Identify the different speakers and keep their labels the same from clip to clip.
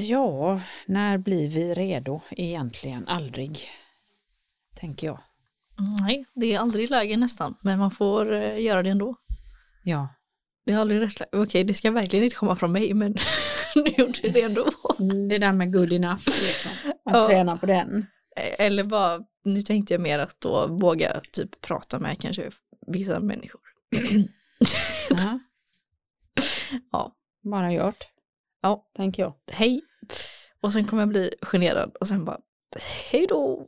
Speaker 1: Ja, när blir vi redo egentligen? Aldrig, tänker jag.
Speaker 2: Nej, det är aldrig läge nästan, men man får eh, göra det ändå.
Speaker 1: Ja,
Speaker 2: Det är aldrig rätt läge. Okej, det ska verkligen inte komma från mig, men nu gjorde det ändå.
Speaker 1: det där med good enough, liksom. att
Speaker 2: Ja.
Speaker 1: träna på den.
Speaker 2: Eller bara, nu tänkte jag mer att då våga typ prata med kanske vissa människor.
Speaker 1: Ja. Bara gjort,
Speaker 2: Ja,
Speaker 1: tänker jag.
Speaker 2: hej. Och sen kommer jag bli generad och sen bara, hej då.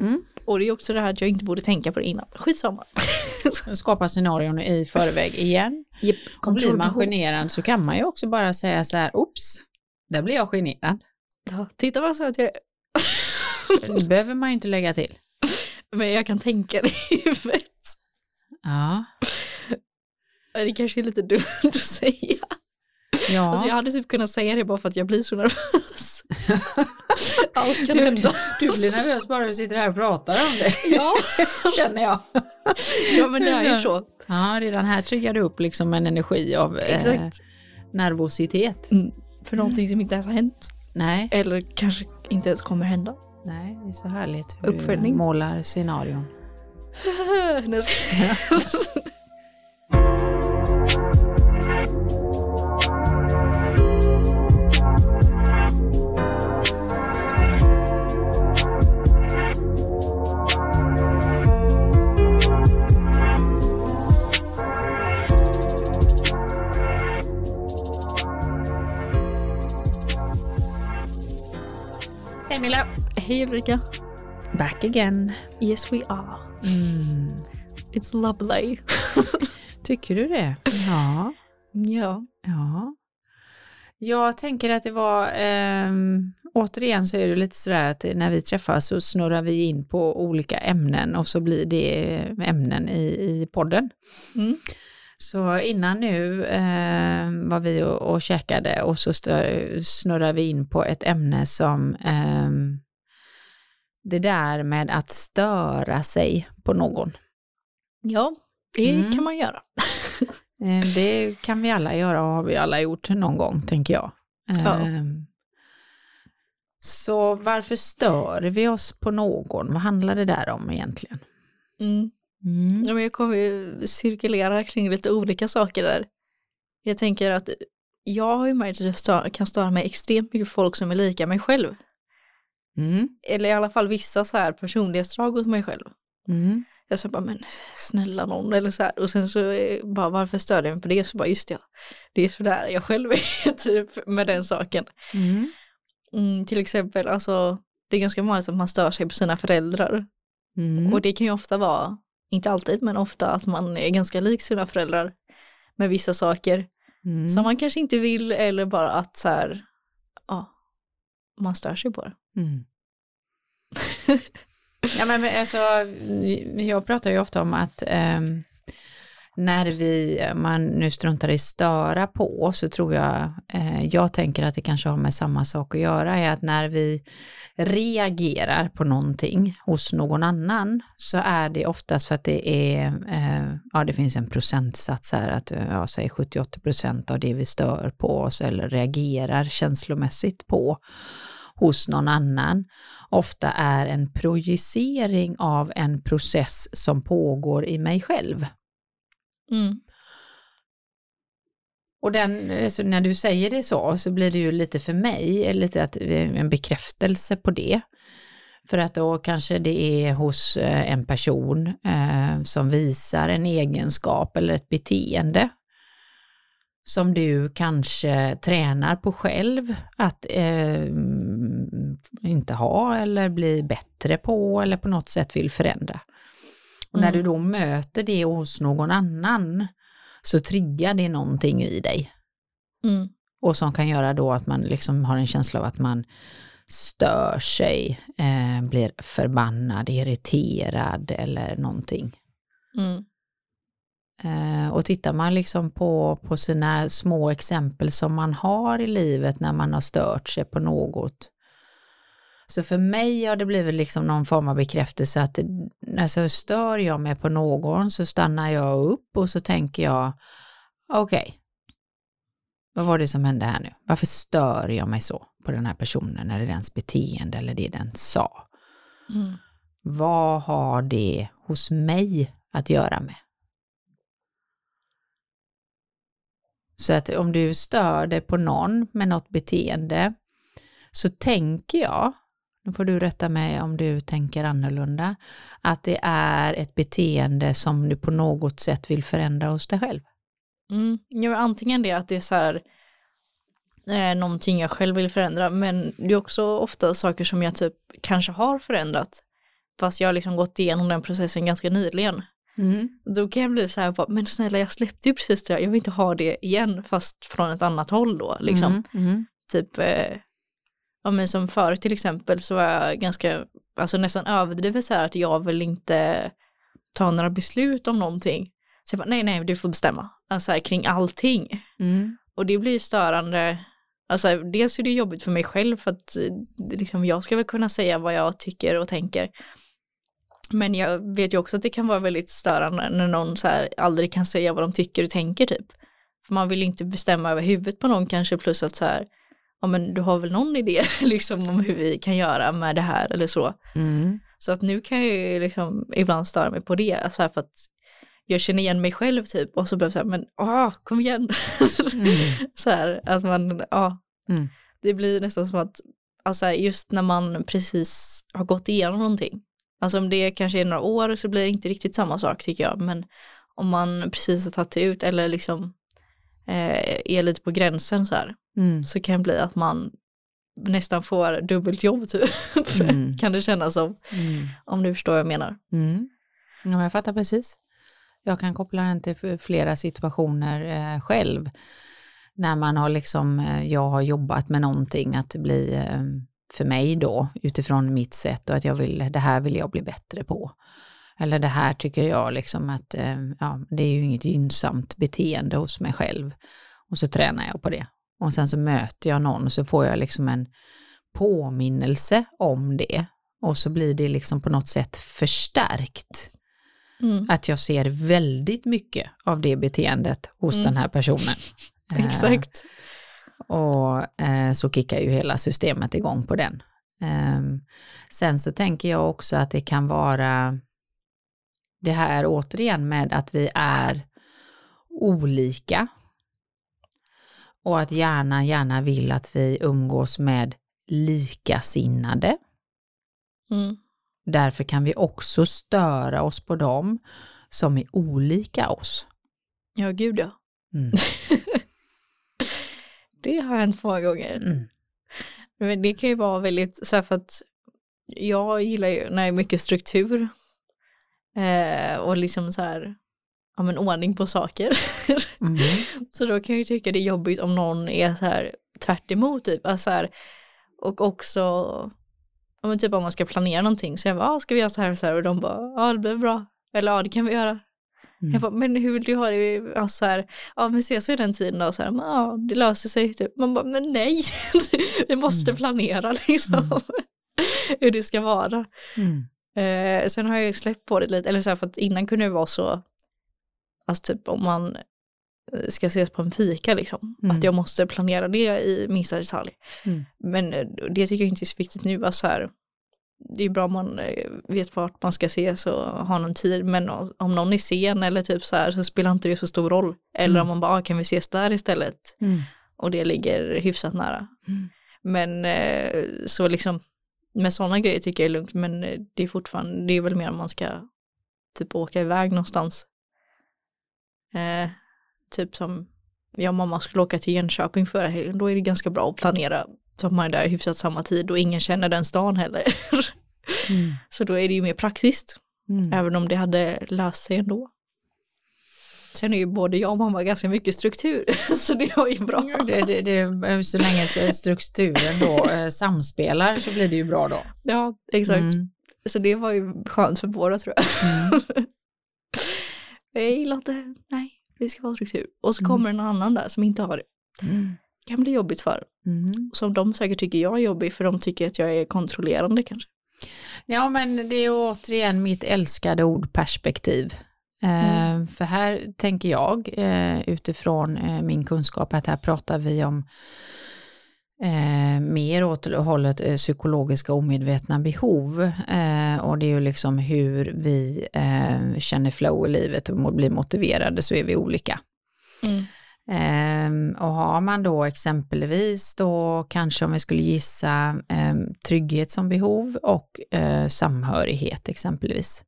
Speaker 1: Mm.
Speaker 2: Och det är också det här att jag inte borde tänka på det innan. Skitsamma.
Speaker 1: Skapa scenarion i förväg igen.
Speaker 2: Japp,
Speaker 1: Och blir man generad så kan man ju också bara säga så här, oops, där blir jag generad.
Speaker 2: Ja, titta vad så att jag
Speaker 1: Det behöver man ju inte lägga till.
Speaker 2: Men jag kan tänka det i huvudet.
Speaker 1: Ja,
Speaker 2: Det kanske är lite dumt att säga.
Speaker 1: ja.
Speaker 2: Alltså jag hade typ kunnat säga det bara för att jag blir så nervös. Allt kan
Speaker 1: Du,
Speaker 2: hända.
Speaker 1: du blir nervös bara du sitter här och pratar om det,
Speaker 2: Ja.
Speaker 1: känner jag.
Speaker 2: ja, men det är ju så.
Speaker 1: Ja, redan här triggar du upp liksom en energi av eh, nervositet.
Speaker 2: Mm. För någonting som inte ens har hänt.
Speaker 1: Nej,
Speaker 2: Eller kanske inte ens kommer hända.
Speaker 1: nej, det är så härligt hur
Speaker 2: Uppföljning.
Speaker 1: du målar scenarion.
Speaker 2: Ulrika.
Speaker 1: Back again.
Speaker 2: Yes we are.
Speaker 1: Mm.
Speaker 2: It's lovely.
Speaker 1: Tycker du det? Ja.
Speaker 2: Ja.
Speaker 1: Ja. Jag tänker att det var, ehm, återigen så är det lite sådär att när vi träffas så snurrar vi in på olika ämnen och så blir det ämnen i, i podden.
Speaker 2: Mm.
Speaker 1: Så innan nu eh, var vi och, och käkade och så stör, snurrar vi in på ett ämne som ehm, det där med att störa sig på någon.
Speaker 2: Ja, det
Speaker 1: Mm.
Speaker 2: kan man göra.
Speaker 1: Eh, Det kan vi alla göra och har vi alla gjort någon gång, tänker jag.
Speaker 2: Ja.
Speaker 1: Ehm, Så varför stör vi oss på någon? Vad handlar det där om egentligen?
Speaker 2: Mm.
Speaker 1: Mm.
Speaker 2: Ja, men jag kommer ju cirkulera kring lite olika saker där. Jag tänker att jag har ju märkt att jag kan störa mig extremt mycket folk som är lika mig själv.
Speaker 1: Mm.
Speaker 2: Eller i alla fall vissa så här personlighetsdrag hos mig själv.
Speaker 1: Mm.
Speaker 2: Jag sa bara, men snälla någon, eller så här. Och sen så eh, bara, varför stör jag mig på det? Så bara, just ja, det är sådär jag själv är typ med den saken.
Speaker 1: Mm.
Speaker 2: Mm, till exempel, alltså, det är ganska vanligt att man stör sig på sina föräldrar.
Speaker 1: Mm.
Speaker 2: Och det kan ju ofta vara, inte alltid, men ofta att man är ganska lik sina föräldrar med vissa saker
Speaker 1: Mm.
Speaker 2: som man kanske inte vill eller bara att så här, ja, man stör sig på det.
Speaker 1: Mm. ja, men men alltså, jag pratar ju ofta om att eh, när vi, man nu struntar i störa på, så tror jag, eh, jag tänker att det kanske har med samma sak att göra, är att när vi reagerar på någonting hos någon annan, så är det oftast för att det är, eh, ja det finns en procentsats här, att eh, ja, säg 70-80 procent av det vi stör på oss eller reagerar känslomässigt på hos någon annan ofta är en projicering av en process som pågår i mig själv.
Speaker 2: Mm.
Speaker 1: Och den, alltså när du säger det så, så blir det ju lite för mig lite att, en bekräftelse på det. För att då kanske det är hos eh, en person eh, som visar en egenskap eller ett beteende som du kanske tränar på själv att eh, inte ha eller bli bättre på eller på något sätt vill förändra. Och när
Speaker 2: Mm.
Speaker 1: du då möter det hos någon annan så triggar det någonting i dig.
Speaker 2: Mm.
Speaker 1: Och som kan göra då att man liksom har en känsla av att man stör sig, eh, blir förbannad, irriterad eller någonting.
Speaker 2: Mm.
Speaker 1: Eh, och tittar man liksom på, på sina små exempel som man har i livet när man har stört sig på något. Så för mig har det blivit liksom någon form av bekräftelse att alltså, stör jag mig på någon så stannar jag upp och så tänker jag okej, vad var det som hände här nu? Varför stör jag mig så på den här personen eller dens beteende eller det den sa?
Speaker 2: Mm.
Speaker 1: Vad har det hos mig att göra med? Så att om du stör dig på någon med något beteende så tänker jag, nu får du rätta mig om du tänker annorlunda, att det är ett beteende som du på något sätt vill förändra hos dig själv.
Speaker 2: Mm. Ja, antingen det att det är så här eh, någonting jag själv vill förändra men det är också ofta saker som jag typ kanske har förändrat fast jag har liksom gått igenom den processen ganska nyligen.
Speaker 1: Mm.
Speaker 2: Då kan jag bli så här, bara, men snälla jag släppte ju precis det där, jag vill inte ha det igen fast från ett annat håll då liksom.
Speaker 1: Mm. Mm.
Speaker 2: Typ, eh, ja men som förut till exempel så var jag ganska, alltså nästan överdrivet så här att jag vill inte ta några beslut om någonting. Så jag bara, nej nej du får bestämma, alltså här, kring allting.
Speaker 1: Mm.
Speaker 2: Och det blir ju störande, alltså dels är det jobbigt för mig själv för att eh, liksom, jag ska väl kunna säga vad jag tycker och tänker. Men jag vet ju också att det kan vara väldigt störande när någon så här aldrig kan säga vad de tycker och tänker typ. För man vill inte bestämma över huvudet på någon kanske plus att så här, ja men du har väl någon idé liksom om hur vi kan göra med det här eller så.
Speaker 1: Mm.
Speaker 2: Så att nu kan jag ju liksom ibland störa mig på det, så här för att jag känner igen mig själv typ och så blir jag så här, men åh, kom igen.
Speaker 1: Mm.
Speaker 2: så här, att man, ja,
Speaker 1: Mm.
Speaker 2: det blir nästan som att, alltså just när man precis har gått igenom någonting, alltså om det kanske är några år så blir det inte riktigt samma sak tycker jag, men om man precis har tagit ut eller liksom eh, är lite på gränsen så här,
Speaker 1: Mm.
Speaker 2: så kan det bli att man nästan får dubbelt jobb typ,
Speaker 1: Mm.
Speaker 2: kan det kännas som,
Speaker 1: Mm.
Speaker 2: om du förstår vad jag menar.
Speaker 1: Mm. Ja, jag fattar precis. Jag kan koppla den till flera situationer eh, själv. När man har liksom, eh, jag har jobbat med någonting att bli, eh, för mig då, utifrån mitt sätt och att jag vill, det här vill jag bli bättre på. Eller det här tycker jag liksom att, eh, ja, det är ju inget gynnsamt beteende hos mig själv. Och så tränar jag på det. Och sen så möter jag någon och så får jag liksom en påminnelse om det. Och så blir det liksom på något sätt förstärkt.
Speaker 2: Mm.
Speaker 1: Att jag ser väldigt mycket av det beteendet hos
Speaker 2: Mm.
Speaker 1: den här personen. Eh,
Speaker 2: Exakt.
Speaker 1: och eh, så kickar ju hela systemet igång på den. Ehm, sen så tänker jag också att det kan vara det här återigen med att vi är olika. Och att hjärnan gärna vill att vi umgås med likasinnade.
Speaker 2: Mm.
Speaker 1: Därför kan vi också störa oss på dem som är olika oss.
Speaker 2: Ja, gud ja.
Speaker 1: Mm.
Speaker 2: Det har hänt många gånger.
Speaker 1: Mm.
Speaker 2: Men det kan ju vara väldigt, så här för att jag gillar ju när det är mycket struktur eh, och liksom så här, ja men ordning på saker.
Speaker 1: Mm.
Speaker 2: så då kan jag ju tycka det är jobbigt om någon är så här tvärt emot typ. Alltså så här, och också, ja men typ om man ska planera någonting så jag bara, ah, ska vi göra så här och så här och de bara, ja det blir bra. Eller ja det kan vi göra.
Speaker 1: Mm.
Speaker 2: Jag bara, men hur vill du ha det? Ja, så här, ja men ses vi den tiden då? Så här, ja, det löser sig. Typ. Man bara, men nej, vi måste
Speaker 1: Mm.
Speaker 2: planera liksom.
Speaker 1: Mm.
Speaker 2: hur det ska vara.
Speaker 1: Mm.
Speaker 2: Eh, sen har jag ju släppt på det lite, eller så här, för att innan kunde det vara så, alltså typ om man eh, ska ses på en fika liksom,
Speaker 1: Mm.
Speaker 2: att jag måste planera det i minsta detalj.
Speaker 1: Mm.
Speaker 2: Men eh, det tycker jag inte är så viktigt nu, alltså här, det är bra om man eh, vet vart man ska ses och ha någon tid, men om någon är sen eller typ så här så spelar inte det så stor roll. Eller
Speaker 1: Mm.
Speaker 2: om man bara, ah, kan vi ses där istället?
Speaker 1: Mm.
Speaker 2: Och det ligger hyfsat nära.
Speaker 1: Mm.
Speaker 2: Men så liksom med sådana grejer tycker jag är lugnt men eh, det är fortfarande, det är väl mer om man ska typ åka iväg någonstans. Eh, typ som jag och mamma skulle åka till Jönköping förra helgen, då är det ganska bra att planera så att man är där hyfsat samma tid och ingen känner den stan heller.
Speaker 1: Mm.
Speaker 2: så då är det ju mer praktiskt,
Speaker 1: Mm.
Speaker 2: även om det hade löst sig ändå. Sen är ju både jag och mamma ganska mycket struktur, så det var ju bra.
Speaker 1: Ja, Det, det, det, så länge strukturen då eh, samspelar så blir det ju bra då.
Speaker 2: Ja, exakt.
Speaker 1: Mm.
Speaker 2: Så det var ju skönt för båda tror jag.
Speaker 1: Mm.
Speaker 2: jag gillar inte, nej, det ska vara struktur. Och så
Speaker 1: Mm.
Speaker 2: kommer en annan där som inte har det.
Speaker 1: Mm.
Speaker 2: kan bli jobbigt för.
Speaker 1: Mm.
Speaker 2: Som de säkert tycker jag är jobbig för de tycker att jag är kontrollerande kanske.
Speaker 1: Ja men det är återigen mitt älskade ord perspektiv. Eh, mm. För här tänker jag eh, utifrån eh, min kunskap att här pratar vi om eh, mer åt hållet eh, psykologiska omedvetna behov. Eh, och det är ju liksom hur vi eh, känner flow i livet och blir motiverade så är vi olika. Mm. Eh, och har man då exempelvis då kanske om vi skulle gissa eh, trygghet som behov och samhörighet exempelvis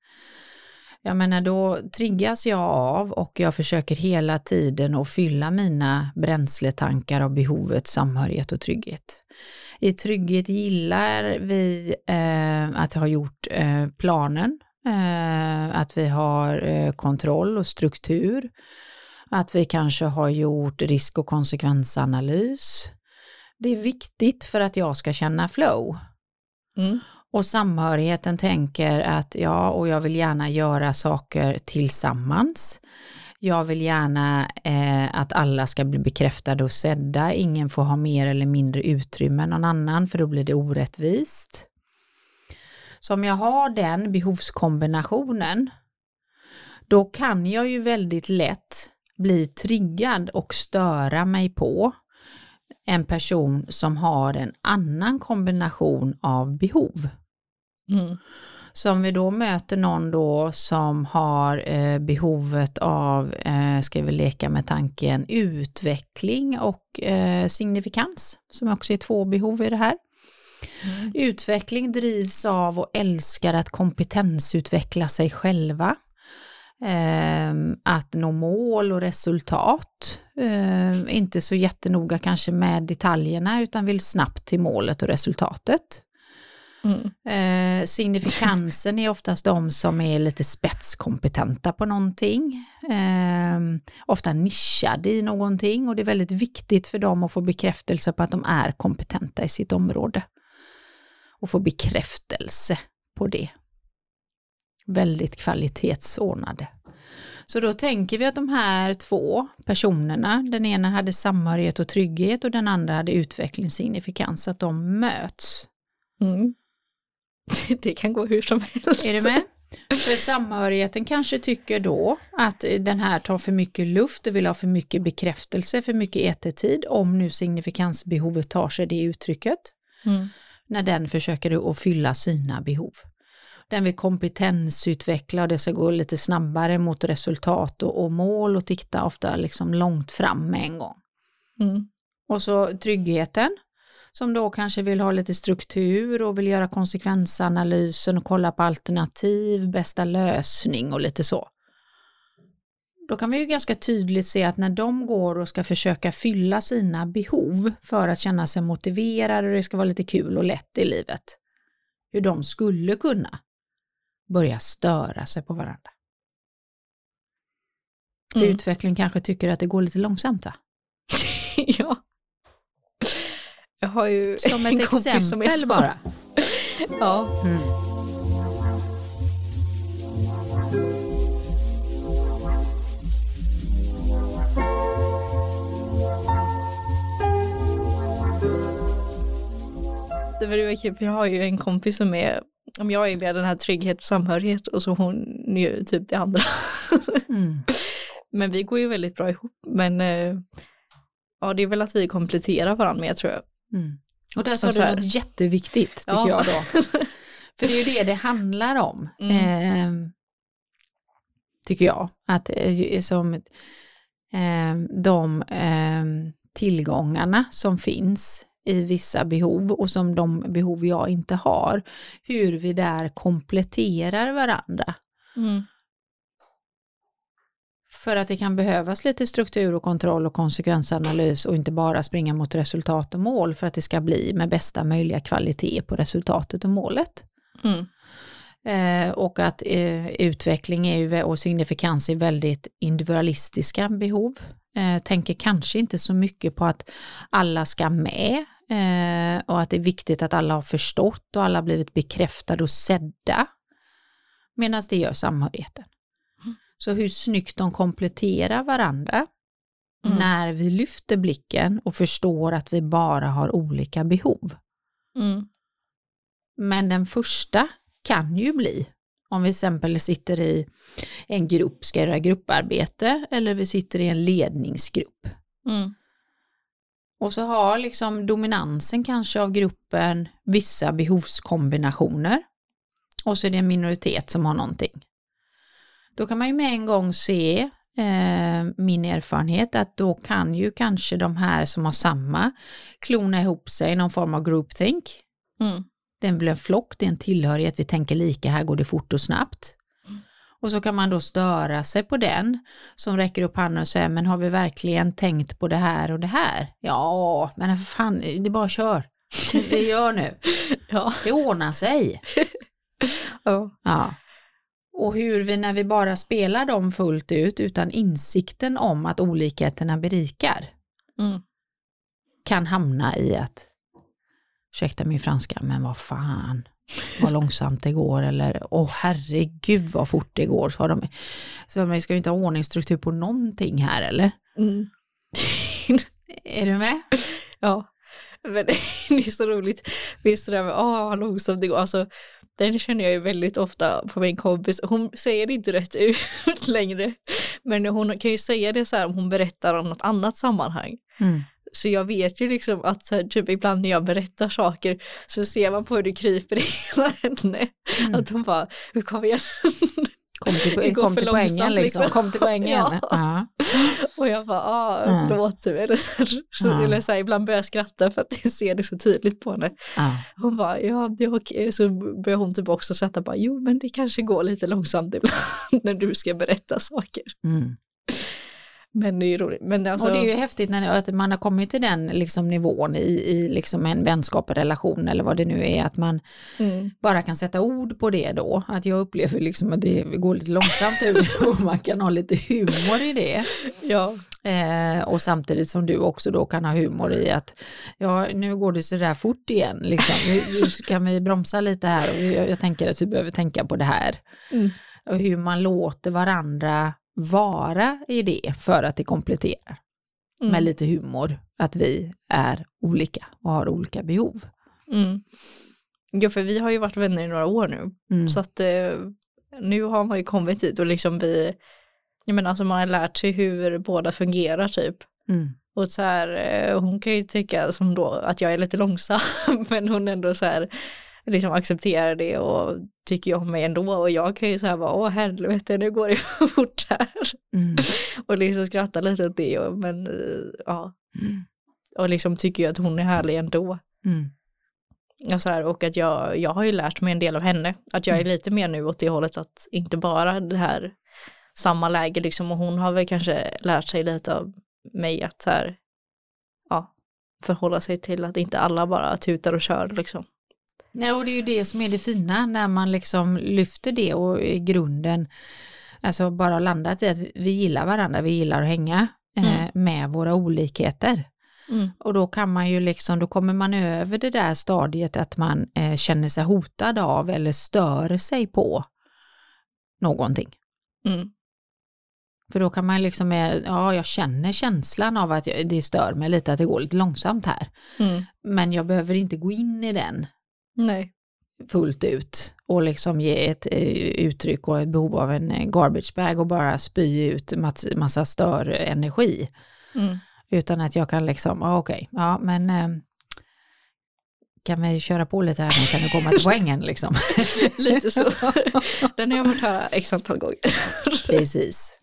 Speaker 1: jag menar då triggas jag av och jag försöker hela tiden att fylla mina bränsletankar av behovet samhörighet och trygghet. I trygghet gillar vi eh, att ha gjort eh, planen, eh, att vi har eh, kontroll och struktur, att vi kanske har gjort risk och konsekvensanalys. Det är viktigt för att jag ska känna flow. Mm. Och samhörigheten tänker att ja, och jag vill gärna göra saker tillsammans. Jag vill gärna eh, att alla ska bli bekräftade och sedda. Ingen får ha mer eller mindre utrymme än någon annan för då blir det orättvist. Så om jag har den behovskombinationen, då kan jag ju väldigt lätt bli triggad och störa mig på en person som har en annan kombination av behov. Mm. Så om vi då möter någon då som har eh, behovet av, eh, ska vi leka med tanken, utveckling och eh, signifikans, som också är två behov i det här. Mm. Utveckling drivs av och älskar att kompetensutveckla sig själva. Eh, att nå mål och resultat. Eh, inte så jättenoga kanske med detaljerna utan vill snabbt till målet och resultatet. Mm. Eh, signifikansen är oftast de som är lite spetskompetenta på någonting. Eh, ofta nischade i någonting och det är väldigt viktigt för dem att få bekräftelse på att de är kompetenta i sitt område. Och få bekräftelse på det. Väldigt kvalitetsordnade. Så då tänker vi att de här två personerna, den ena hade samhörighet och trygghet och den andra hade utvecklingssignifikans, att de möts. Mm.
Speaker 2: det kan gå hur som helst.
Speaker 1: Är du med? För samhörigheten kanske tycker då att den här tar för mycket luft och vill ha för mycket bekräftelse, för mycket etertid, om nu signifikansbehovet tar sig det uttrycket. Mm. När den försöker att fylla sina behov. Den vill kompetensutveckla och det ska gå lite snabbare mot resultat och, och mål och titta ofta liksom långt fram med en gång. Mm. Och så tryggheten som då kanske vill ha lite struktur och vill göra konsekvensanalysen och kolla på alternativ, bästa lösning och lite så. Då kan vi ju ganska tydligt se att när de går och ska försöka fylla sina behov för att känna sig motiverade och det ska vara lite kul och lätt i livet, hur de skulle kunna börja störa sig på varandra. Mm. utveckling kanske tycker att det går lite långsamt va?
Speaker 2: ja. Jag har ju
Speaker 1: Som ett exempel som är bara.
Speaker 2: ja. Mm. Det var kul, för jag har ju en kompis som är, om jag är med den här trygghet och samhörighet och så hon är typ det andra. Mm. Men vi går ju väldigt bra ihop, men eh, ja det är väl att vi kompletterar varandra med tror jag.
Speaker 1: Mm. Och där sa du något jätteviktigt tycker ja. jag då. För det är ju det det handlar om. Mm. Eh, tycker jag. Att eh, som eh, de eh, tillgångarna som finns i vissa behov och som de behov jag inte har, hur vi där kompletterar varandra. Mm. För att det kan behövas lite struktur och kontroll och konsekvensanalys och inte bara springa mot resultat och mål för att det ska bli med bästa möjliga kvalitet på resultatet och målet. Mm. Eh, och att eh, utveckling är ju, och signifikans är väldigt individualistiska behov. Eh, tänker kanske inte så mycket på att alla ska med eh, och att det är viktigt att alla har förstått och alla blivit bekräftade och sedda. Medan det gör samhörigheten. Så hur snyggt de kompletterar varandra mm. när vi lyfter blicken och förstår att vi bara har olika behov. Mm. Men den första kan ju bli Om vi till exempel sitter i en grupp, ska göra grupparbete, eller vi sitter i en ledningsgrupp.
Speaker 2: Mm.
Speaker 1: Och så har liksom dominansen kanske av gruppen vissa behovskombinationer. Och så är det en minoritet som har någonting. Då kan man ju med en gång se eh, min erfarenhet att då kan ju kanske de här som har samma klona ihop sig i någon form av groupthink.
Speaker 2: Mm.
Speaker 1: Det blir en flock, det är en tillhörighet, vi tänker lika, här går det fort och snabbt. Och så kan man då störa sig på den som räcker upp handen och säger, men har vi verkligen tänkt på det här och det här? Ja, men för fan, det är bara kör. Det gör nu.
Speaker 2: Ja.
Speaker 1: Det ordnar sig.
Speaker 2: Ja.
Speaker 1: Ja. Och hur vi när vi bara spelar dem fullt ut utan insikten om att olikheterna berikar
Speaker 2: Mm.
Speaker 1: kan hamna i att ursäkta min franska, men vad fan, vad långsamt det går eller åh herregud vad fort det går. Så, de, så vi ska ju inte ha ordningsstruktur på någonting här eller?
Speaker 2: Mm.
Speaker 1: Är du med?
Speaker 2: Ja, men det är så roligt. Just det där med åh vad långsamt det går. Alltså, den känner jag ju väldigt ofta på min kompis. Hon säger det inte rätt ut längre. Men hon kan ju säga det så här om hon berättar om något annat sammanhang.
Speaker 1: Mm.
Speaker 2: Så jag vet ju liksom att typ ibland när jag berättar saker så ser man på hur det kryper i hela henne.
Speaker 1: Mm.
Speaker 2: Att hon bara, kom igen.
Speaker 1: Kom till, kom till poängen liksom.
Speaker 2: liksom.
Speaker 1: Kom till poängen.
Speaker 2: Ja.
Speaker 1: Ja.
Speaker 2: Och jag bara, ah,
Speaker 1: Mm.
Speaker 2: förlåt. Eller, så,
Speaker 1: Ja.
Speaker 2: eller så här, ibland börjar jag skratta för att jag ser det så tydligt på henne.
Speaker 1: Ja.
Speaker 2: Hon bara, ja det är okej. Så börjar hon typ också skratta bara, jo men det kanske går lite långsamt ibland när du ska berätta saker.
Speaker 1: Mm.
Speaker 2: Men det är ju roligt. Men alltså,
Speaker 1: Och det är ju häftigt när att man har kommit till den liksom nivån i, i liksom en vänskap, relation eller vad det nu är, att man
Speaker 2: mm,
Speaker 1: bara kan sätta ord på det då. Att jag upplever liksom att det går lite långsamt ut och man kan ha lite humor i det.
Speaker 2: ja,
Speaker 1: Eh, och samtidigt som du också då kan ha humor i att ja, nu går det så där fort igen. Liksom. Nu, nu kan vi bromsa lite här och jag, jag tänker att vi behöver tänka på det här.
Speaker 2: Mm.
Speaker 1: Och hur man låter varandra vara i det för att det kompletterar
Speaker 2: mm,
Speaker 1: med lite humor. Att vi är olika och har olika behov.
Speaker 2: mm. Ja, för vi har ju varit vänner i några år nu.
Speaker 1: Mm.
Speaker 2: Så att eh, nu har man ju kommit dit och liksom vi, jag menar alltså man har lärt sig hur båda fungerar typ.
Speaker 1: Mm.
Speaker 2: Och så här, eh, hon kan ju tycka som då att jag är lite långsam, men hon ändå så här liksom accepterar det och tycker om mig ändå och jag kan ju så här bara åh helvete nu går det fort här
Speaker 1: Mm.
Speaker 2: och liksom skratta lite åt det och, men eh, ja
Speaker 1: Mm.
Speaker 2: och liksom tycker ju att hon är härlig ändå
Speaker 1: Mm.
Speaker 2: och så här och att jag, jag har ju lärt mig en del av henne att jag är lite mer nu åt det hållet att inte bara det här samma läge liksom och hon har väl kanske lärt sig lite av mig att så här ja förhålla sig till att inte alla bara tutar och kör liksom.
Speaker 1: Nej, och det är ju det som är det fina när man liksom lyfter det och i grunden alltså bara landat i att vi- gillar varandra, vi gillar att hänga eh,
Speaker 2: Mm.
Speaker 1: med våra olikheter.
Speaker 2: Mm.
Speaker 1: Och då kan man ju liksom, då kommer man över det där stadiet att man eh, känner sig hotad av eller stör sig på någonting.
Speaker 2: Mm.
Speaker 1: För då kan man liksom, ja jag känner känslan av att det stör mig lite att det går lite långsamt här.
Speaker 2: Mm.
Speaker 1: Men jag behöver inte gå in i den
Speaker 2: Nej.
Speaker 1: fullt ut och liksom ge ett eh, uttryck och ett behov av en eh, garbage bag och bara spy ut massa, massa störenergi.
Speaker 2: Mm.
Speaker 1: Utan att jag kan liksom, ja okej, ja men eh, kan vi köra på lite här nu, kan du komma till poängen liksom.
Speaker 2: Lite så. Den har jag fått höra x antal gånger.
Speaker 1: Precis.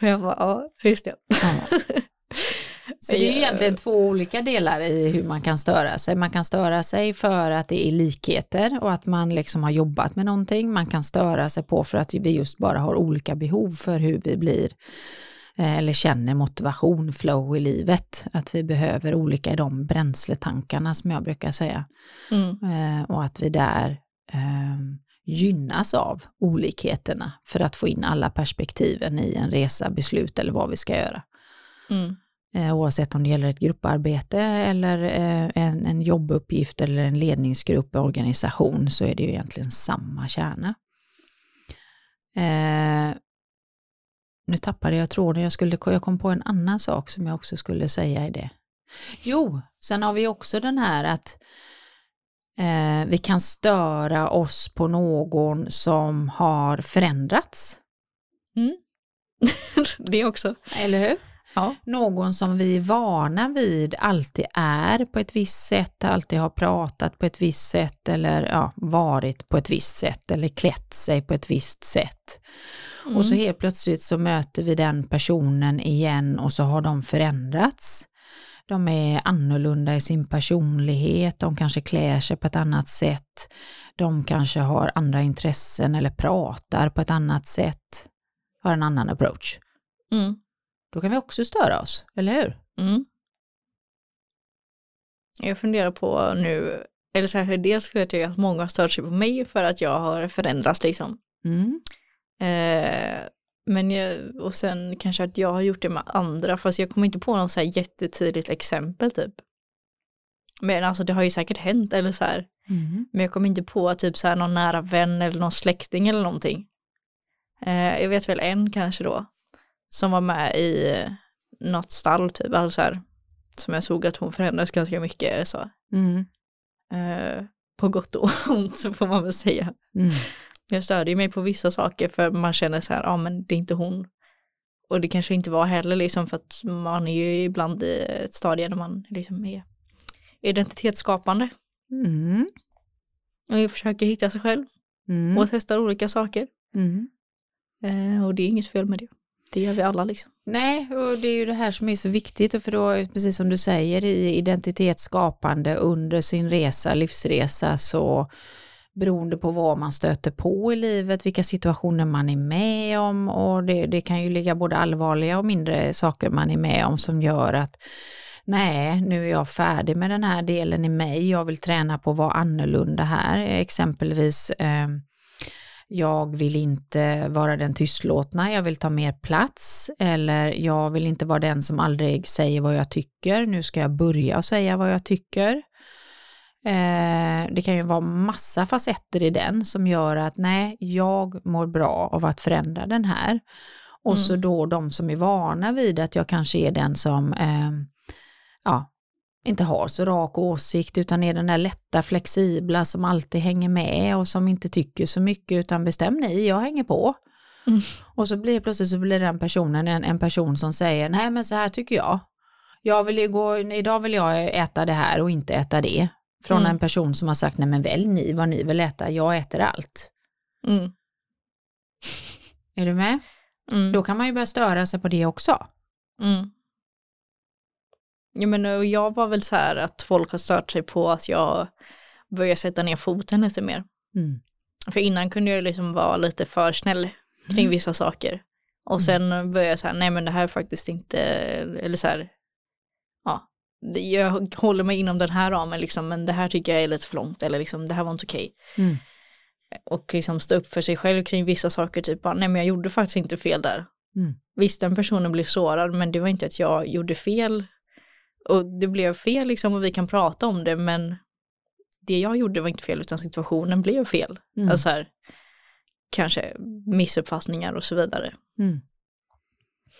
Speaker 2: Och jag bara, ja, just det.
Speaker 1: Ja. Så det är ju egentligen två olika delar i hur man kan störa sig. Man kan störa sig för att det är likheter och att man liksom har jobbat med någonting. Man kan störa sig på för att vi just bara har olika behov för hur vi blir eh, eller känner motivation, flow i livet. Att vi behöver olika i de bränsletankarna som jag brukar säga.
Speaker 2: Mm.
Speaker 1: Eh, och att vi där eh, gynnas av olikheterna för att få in alla perspektiven i en resa, beslut eller vad vi ska göra.
Speaker 2: Mm.
Speaker 1: Eh, oavsett om det gäller ett grupparbete eller eh, en, en jobbuppgift eller en ledningsgrupp, organisation, så är det ju egentligen samma kärna. Eh, nu tappade jag tråden, jag, skulle, jag kom på en annan sak som jag också skulle säga i det. Jo, sen har vi också den här att Eh, vi kan störa oss på någon som har förändrats.
Speaker 2: Mm. det också.
Speaker 1: Eller hur?
Speaker 2: Ja.
Speaker 1: Någon som vi är vana vid alltid är på ett visst sätt, alltid har pratat på ett visst sätt eller ja, varit på ett visst sätt eller klätt sig på ett visst sätt.
Speaker 2: Mm.
Speaker 1: Och så helt plötsligt så möter vi den personen igen och så har de förändrats. De är annorlunda i sin personlighet, de kanske klär sig på ett annat sätt, de kanske har andra intressen eller pratar på ett annat sätt, har en annan approach.
Speaker 2: Mm.
Speaker 1: Då kan vi också störa oss, eller hur?
Speaker 2: Mm. Jag funderar på nu, eller så här, dels vet jag att många har stört sig på mig för att jag har förändrats liksom.
Speaker 1: Mm.
Speaker 2: Eh, men jag, och sen kanske att jag har gjort det med andra, fast jag kommer inte på något så här jättetydligt exempel typ. Men alltså det har ju säkert hänt eller så här.
Speaker 1: Mm.
Speaker 2: Men jag kommer inte på typ så här någon nära vän eller någon släkting eller någonting. Eh, jag vet väl en kanske då. Som var med i något stall typ. Alltså så här, som jag såg att hon förändrades ganska mycket. Så.
Speaker 1: Mm.
Speaker 2: Eh, på gott och ont så får man väl säga.
Speaker 1: Mm.
Speaker 2: Jag stödjer mig på vissa saker för man känner så här, ja men det är inte hon. Och det kanske inte var heller liksom för att man är ju ibland i ett stadie när man liksom är identitetsskapande.
Speaker 1: Mm.
Speaker 2: Och jag försöker hitta sig själv
Speaker 1: Mm.
Speaker 2: och testar olika saker.
Speaker 1: Mm.
Speaker 2: Eh, och det är inget fel med det. Det gör vi alla liksom.
Speaker 1: Nej, och det är ju det här som är så viktigt, för då, precis som du säger, i identitetsskapande under sin resa, livsresa, så beroende på vad man stöter på i livet, vilka situationer man är med om och det, det kan ju ligga både allvarliga och mindre saker man är med om som gör att nej, nu är jag färdig med den här delen i mig, jag vill träna på att vara annorlunda här, exempelvis eh, jag vill inte vara den tystlåtna, jag vill ta mer plats eller jag vill inte vara den som aldrig säger vad jag tycker, nu ska jag börja säga vad jag tycker. Eh, det kan ju vara massa facetter i den som gör att nej, jag mår bra av att förändra den här. Och
Speaker 2: Mm.
Speaker 1: så då de som är vana vid att jag kanske är den som eh, ja, inte har så rak åsikt utan är den där lätta flexibla som alltid hänger med och som inte tycker så mycket utan bestäm ni, jag hänger på.
Speaker 2: Mm.
Speaker 1: Och så blir plötsligt så blir den personen en, en person som säger nej men så här tycker jag. Jag vill ju gå, idag vill jag äta det här och inte äta det. Från
Speaker 2: Mm.
Speaker 1: en person som har sagt nej men välj ni vad ni vill äta, jag äter allt.
Speaker 2: Mm.
Speaker 1: Är du med?
Speaker 2: Mm.
Speaker 1: Då kan man ju börja störa sig på det också.
Speaker 2: Mm. Ja, men och jag var väl så här att folk har stört sig på att jag börjar sätta ner foten lite mer.
Speaker 1: Mm.
Speaker 2: För innan kunde jag liksom vara lite för snäll kring
Speaker 1: Mm.
Speaker 2: vissa saker. Och sen började jag så här, nej men det här är faktiskt inte, eller så här, ja, jag håller mig inom den här ramen liksom, men det här tycker jag är lite för långt, eller liksom det här var inte okej.
Speaker 1: Mm.
Speaker 2: Och liksom stå upp för sig själv kring vissa saker, typ bara, nej men jag gjorde faktiskt inte fel där.
Speaker 1: Mm.
Speaker 2: Visst, den personen blev sårad, men det var inte att jag gjorde fel. Och det blev fel liksom, och vi kan prata om det, men det jag gjorde var inte fel, utan situationen blev fel.
Speaker 1: Mm.
Speaker 2: Alltså här, kanske missuppfattningar och så vidare.
Speaker 1: Mm.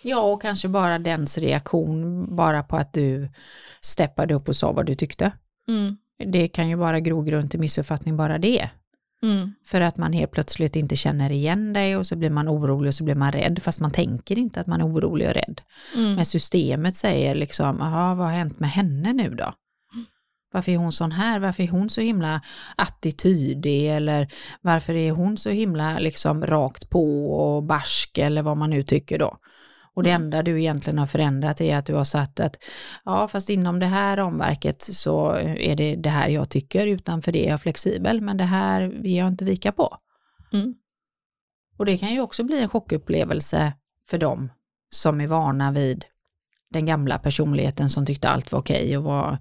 Speaker 1: Ja, och kanske bara dens reaktion bara på att du steppade upp och sa vad du tyckte.
Speaker 2: Mm.
Speaker 1: Det kan ju vara grogrund till missuppfattning bara det.
Speaker 2: Mm.
Speaker 1: För att man helt plötsligt inte känner igen dig och så blir man orolig och så blir man rädd fast man tänker inte att man är orolig och rädd.
Speaker 2: Mm.
Speaker 1: Men systemet säger liksom, jaha vad har hänt med henne nu då? Varför är hon sån här? Varför är hon så himla attitydig? Eller varför är hon så himla liksom rakt på och barsk eller vad man nu tycker då? Och det enda du egentligen har förändrat är att du har satt att ja, fast inom det här ramverket så är det det här jag tycker, utanför det är jag flexibel, men det här vill jag inte vika på.
Speaker 2: Mm.
Speaker 1: Och det kan ju också bli en chockupplevelse för dem som är vana vid den gamla personligheten som tyckte allt var okej och var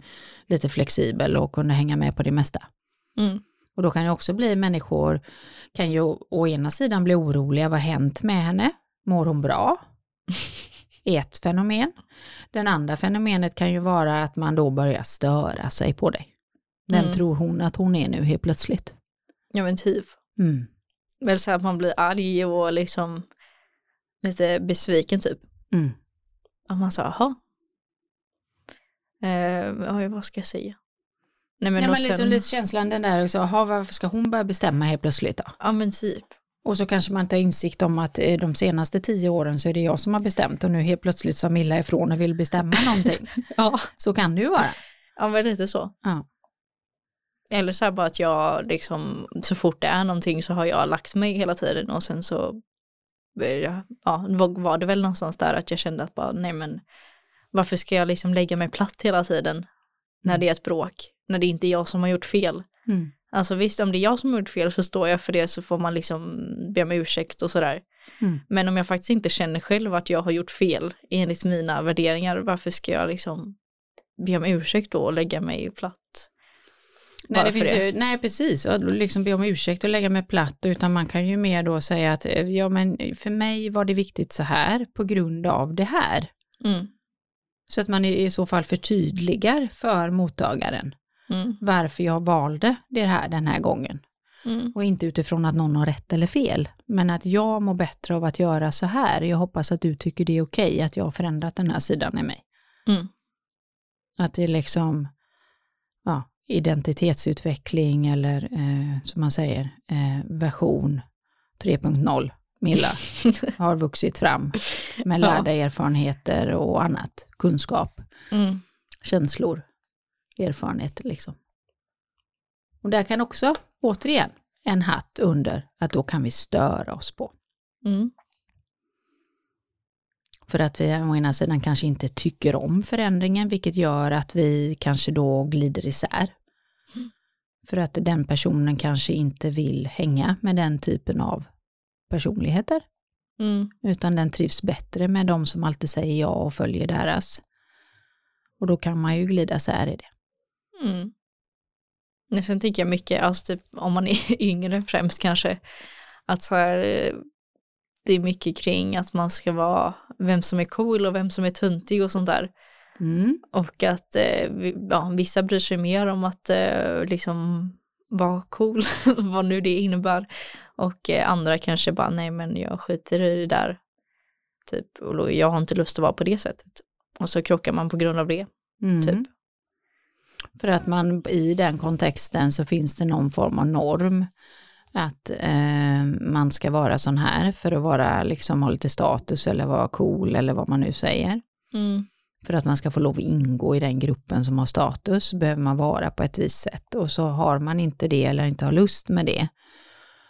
Speaker 1: lite flexibel och kunde hänga med på det mesta.
Speaker 2: Mm.
Speaker 1: Och då kan det också bli människor, kan ju å ena sidan bli oroliga, vad har hänt med henne? Mår hon bra? Ett fenomen. Den andra fenomenet kan ju vara att man då börjar störa sig på dig. Vem
Speaker 2: Mm.
Speaker 1: tror hon att hon är nu helt plötsligt?
Speaker 2: Ja men typ.
Speaker 1: Mm.
Speaker 2: Eller så här att man blir arg och liksom lite besviken typ.
Speaker 1: Mm.
Speaker 2: Att man sa, jaha. Eh, ja, vad ska jag säga? Nej, men
Speaker 1: Ja,
Speaker 2: och
Speaker 1: men liksom
Speaker 2: sen,
Speaker 1: lite känslan den där, aha, varför ska hon börja bestämma helt plötsligt då?
Speaker 2: ja men typ.
Speaker 1: Och så kanske man har insikt om att eh, de senaste tio åren så är det jag som har bestämt och nu helt plötsligt sa Milla ifrån och vill bestämma någonting.
Speaker 2: Ja.
Speaker 1: Så kan det ju vara.
Speaker 2: ja, men lite så.
Speaker 1: Ja.
Speaker 2: Eller så här bara att jag liksom, så fort det är någonting så har jag lagt mig hela tiden och sen så, ja, var det väl någonstans där att jag kände att bara, nej men, varför ska jag liksom lägga mig platt hela tiden när
Speaker 1: Mm.
Speaker 2: det är ett bråk, när det inte är jag som har gjort fel.
Speaker 1: Mm.
Speaker 2: Alltså visst, om det är jag som har gjort fel så står jag för det så får man liksom be om ursäkt och sådär.
Speaker 1: Mm.
Speaker 2: Men om jag faktiskt inte känner själv att jag har gjort fel enligt mina värderingar, varför ska jag liksom be om ursäkt då och lägga mig platt?
Speaker 1: Nej, det finns Ju, nej, precis. Och liksom be om ursäkt och lägga mig platt, utan man kan ju mer då säga att eh, ja, men för mig var det viktigt så här på grund av det här.
Speaker 2: Mm,
Speaker 1: Så att man i så fall förtydligar för mottagaren
Speaker 2: mm,
Speaker 1: varför jag valde det här den här gången.
Speaker 2: mm,
Speaker 1: Och inte utifrån att någon har rätt eller fel, men att jag mår bättre av att göra så här. Jag hoppas att du tycker det är okej att jag har förändrat den här sidan i mig.
Speaker 2: mm,
Speaker 1: Att det är liksom ja, identitetsutveckling eller eh, som man säger eh, version 3.0 Milla har vuxit fram med
Speaker 2: Ja.
Speaker 1: lärda erfarenheter och annat, kunskap,
Speaker 2: mm.
Speaker 1: känslor, erfarenheter liksom. Och där kan också, återigen, en hatt under att då kan vi störa oss på.
Speaker 2: Mm.
Speaker 1: För att vi å ena sidan kanske inte tycker om förändringen, vilket gör att vi kanske då glider isär. För att den personen kanske inte vill hänga med den typen av personligheter,
Speaker 2: Mm.
Speaker 1: utan den trivs bättre med de som alltid säger ja och följer deras. Och då kan man ju glida isär i det.
Speaker 2: Mm. Men Sen tycker jag mycket, alltså typ, om man är yngre främst kanske, att så här, eh, det är mycket kring att man ska vara vem som är cool och vem som är tuntig och sånt där.
Speaker 1: Mm.
Speaker 2: Och att eh, ja, vissa bryr sig mer om att eh, liksom vara cool, vad nu det innebär. Och andra kanske bara, nej men jag skiter i det där. Typ, och jag har inte lust att vara på det sättet. Och så krockar man på grund av det.
Speaker 1: Mm.
Speaker 2: Typ.
Speaker 1: För att man i den kontexten så finns det någon form av norm att eh, man ska vara sån här för att vara liksom ha lite status eller vara cool eller vad man nu säger.
Speaker 2: Mm.
Speaker 1: För att man ska få lov att ingå i den gruppen som har status behöver man vara på ett visst sätt och så har man inte det eller inte har lust med det.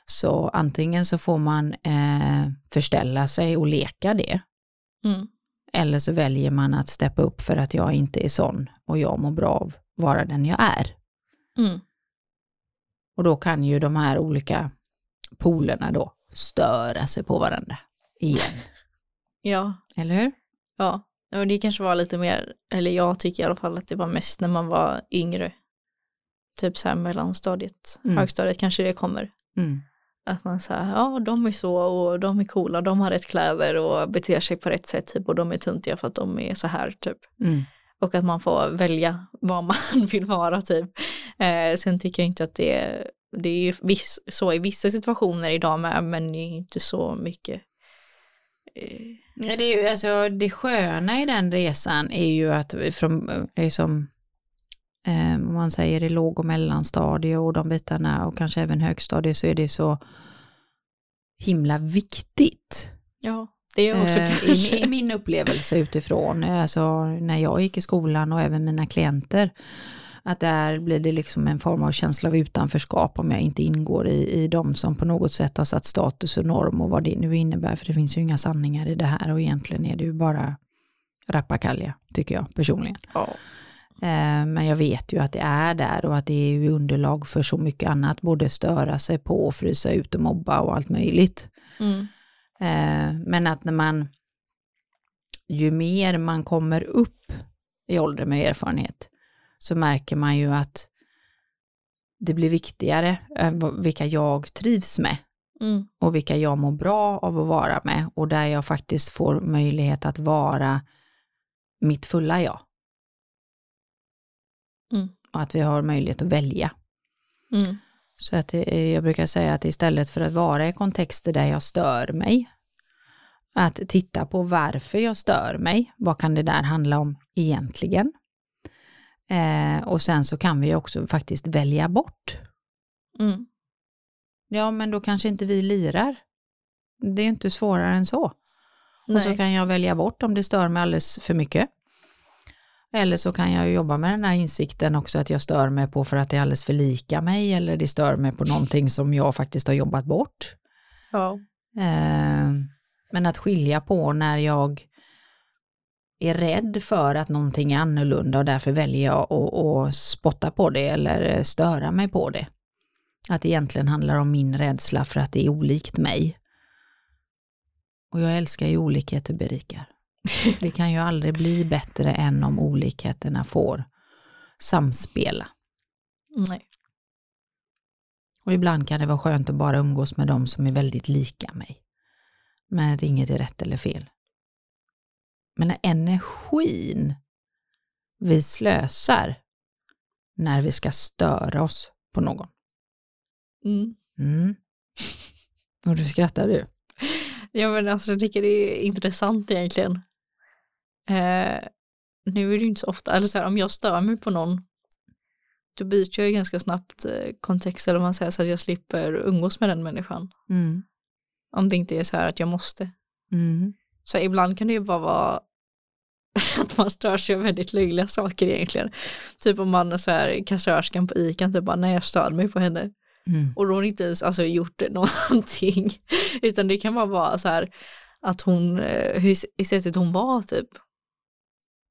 Speaker 1: Så antingen så får man eh, förställa sig och leka det
Speaker 2: Mm.
Speaker 1: eller så väljer man att steppa upp för att jag inte är sån och jag mår bra av vara den jag är.
Speaker 2: Mm.
Speaker 1: Och då kan ju de här olika polerna då störa sig på varandra igen.
Speaker 2: Ja,
Speaker 1: Eller hur?
Speaker 2: Ja, och det kanske var lite mer, eller jag tycker i alla fall att det var mest när man var yngre. Typ så här mellanstadiet,
Speaker 1: Mm.
Speaker 2: högstadiet kanske det kommer.
Speaker 1: Mm.
Speaker 2: Att man säger, ja de är så och de är coola, de har rätt kläder och beter sig på rätt sätt typ och de är tuntiga för att de är så här typ.
Speaker 1: Mm.
Speaker 2: Och att man får välja vad man vill vara typ. Eh, sen tycker jag inte att det är, det är ju viss, så i vissa situationer idag med, men det är inte så mycket. Eh,
Speaker 1: Det, är ju, alltså, det sköna i den resan är ju att från, liksom, eh, om man säger i låg och mellanstadie och de bitarna och kanske även högstadie så är det så himla viktigt
Speaker 2: ja, det är också
Speaker 1: Eh, i, I min upplevelse utifrån, eh, alltså när jag gick i skolan och även mina klienter, att där blir det liksom en form av känsla av utanförskap om jag inte ingår i, i de som på något sätt har satt status och norm och vad det nu innebär, för det finns ju inga sanningar i det här och egentligen är det ju bara rappakalja, tycker jag personligen.
Speaker 2: Ja.
Speaker 1: Eh, Men jag vet ju att det är där och att det är ju underlag för så mycket annat, både störa sig på, frysa ut och mobba och allt möjligt.
Speaker 2: Mm.
Speaker 1: Eh, Men att när man, ju mer man kommer upp i ålder med erfarenhet, så märker man ju att det blir viktigare eh, vilka jag trivs med
Speaker 2: Mm.
Speaker 1: och vilka jag mår bra av att vara med och där jag faktiskt får möjlighet att vara mitt fulla jag.
Speaker 2: Mm.
Speaker 1: Och att vi har möjlighet att välja.
Speaker 2: Mm.
Speaker 1: Så att är- jag brukar säga att istället för att vara i kontexter där jag stör mig, att titta på varför jag stör mig, vad kan det där handla om egentligen? Eh, och sen så kan vi också faktiskt välja bort.
Speaker 2: Mm.
Speaker 1: Ja, men då kanske inte vi lirar. Det är ju inte svårare än så. Och så
Speaker 2: Nej.
Speaker 1: kan jag välja bort om det stör mig alldeles för mycket. Eller så kan jag jobba med den här insikten också att jag stör mig på för att det är alldeles för lika mig eller det stör mig på någonting som jag faktiskt har jobbat bort.
Speaker 2: Ja.
Speaker 1: Eh, men att skilja på när jag är rädd för att någonting är annorlunda och därför väljer jag att, att spotta på det eller störa mig på det. Att det egentligen handlar om min rädsla för att det är olikt mig. Och jag älskar ju olikheter berikar. Det kan ju aldrig bli bättre än om olikheterna får samspela.
Speaker 2: Nej.
Speaker 1: Och ibland kan det vara skönt att bara umgås med dem som är väldigt lika mig. Men att inget är rätt eller fel. Men energin vi slösar när vi ska störa oss på någon.
Speaker 2: Mm.
Speaker 1: Mm. Och du skrattar du.
Speaker 2: Ja men alltså jag tycker det är intressant egentligen. Eh, nu är det ju inte så ofta, eller så här, om jag stör mig på någon då byter jag ju ganska snabbt eh, kontext eller vad man säger så att jag slipper umgås med den människan.
Speaker 1: Mm.
Speaker 2: Om det inte är så här att jag måste.
Speaker 1: Mm.
Speaker 2: Så ibland kan det ju bara vara att man stör sig av väldigt löjliga saker egentligen. Typ om man är så här kassörskan på ICA, typ bara nej jag stör mig på henne.
Speaker 1: Mm.
Speaker 2: Och då har hon inte ens alltså, gjort någonting. Utan det kan bara vara så här att hon, eh, hur i sättet hon var typ.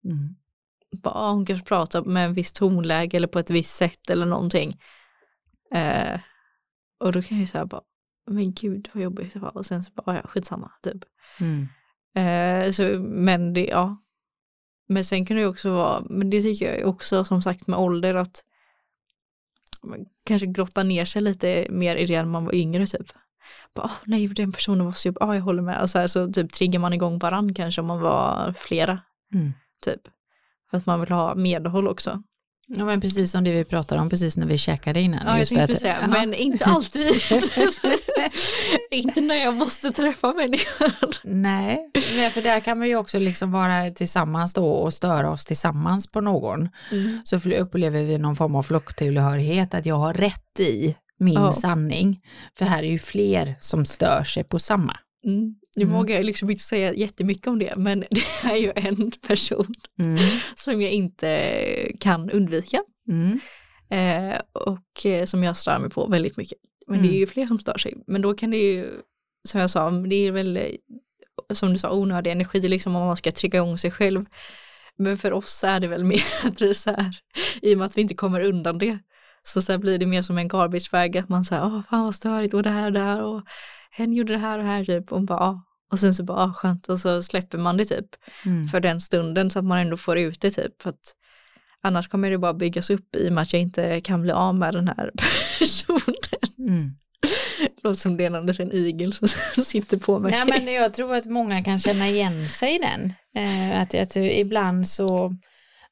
Speaker 1: Mm.
Speaker 2: Bara, hon kanske pratar med en viss tonläge eller på ett visst sätt eller någonting. Eh, och då kan jag ju säga bara, men gud vad jobbigt det var. Och sen så bara, ja skitsamma typ.
Speaker 1: Mm.
Speaker 2: Eh, så, men det, ja. Men sen kan det ju också vara, men det tycker jag också som sagt med ålder att man kanske grotta ner sig lite mer i det när man var yngre typ. Bara, "Åh, nej, den personen var så jobbig, ja jag håller med. Och så, här, så typ triggar man igång varann kanske om man var flera
Speaker 1: Mm.
Speaker 2: Typ. För att man vill ha medhåll också.
Speaker 1: Ja men precis som det vi pratade om precis när vi käkade innan.
Speaker 2: Ja, jag tänkte säga,
Speaker 1: Jaha.
Speaker 2: men inte alltid. inte när jag måste träffa människan.
Speaker 1: Nej, nej, för där kan vi ju också liksom vara tillsammans då och störa oss tillsammans på någon.
Speaker 2: Mm.
Speaker 1: Så upplever vi någon form av flocktillhörighet, att jag har rätt i min
Speaker 2: Ja.
Speaker 1: sanning. För här är ju fler som stör sig på samma.
Speaker 2: Mm. Nu
Speaker 1: Mm.
Speaker 2: vågar jag liksom inte säga jättemycket om det, men det är ju en person
Speaker 1: Mm.
Speaker 2: som jag inte kan undvika
Speaker 1: Mm.
Speaker 2: eh, och eh, som jag stör mig på väldigt mycket. Men det är
Speaker 1: Mm.
Speaker 2: ju fler som stör sig. Men då kan det ju, som jag sa, det är väl eh, som du sa onödig energi liksom om man ska trigga igång sig själv. Men för oss är det väl mer att vi så här, i och med att vi inte kommer undan det, så, så blir det mer som en garbage bag, att man säger, åh fan vad störigt och det här och det här och hen gjorde det här och här typ och bara, "Ah." och sen så bara, ah, skönt och så släpper man det typ
Speaker 1: Mm.
Speaker 2: för den stunden så att man ändå får ut det typ. För att annars kommer det bara byggas upp i och med att jag inte kan bli av med den här personen.
Speaker 1: Mm.
Speaker 2: Låter som det är en igel som sitter på mig.
Speaker 1: Nej, men jag tror att många kan känna igen sig i den. Eh, att, att ibland så